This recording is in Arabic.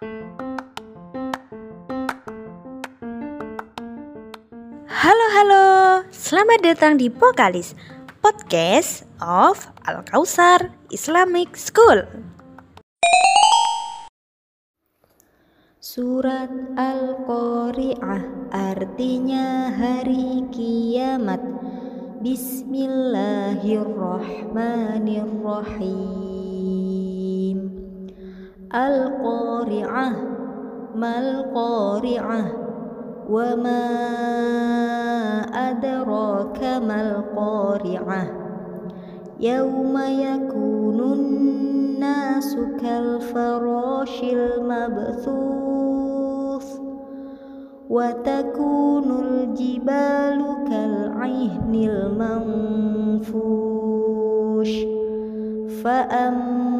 Halo halo, selamat datang di Pokalis Podcast of Al Kausar Islamic School. Surat Al-Qari'ah artinya hari kiamat. Bismillahirrahmanirrahim. القارعة ما القارعة؟ وما أدراك ما القارعة؟ يوم يكون الناس كالفراش المبثوث وتكون الجبال كالعهن المنفوش. فأما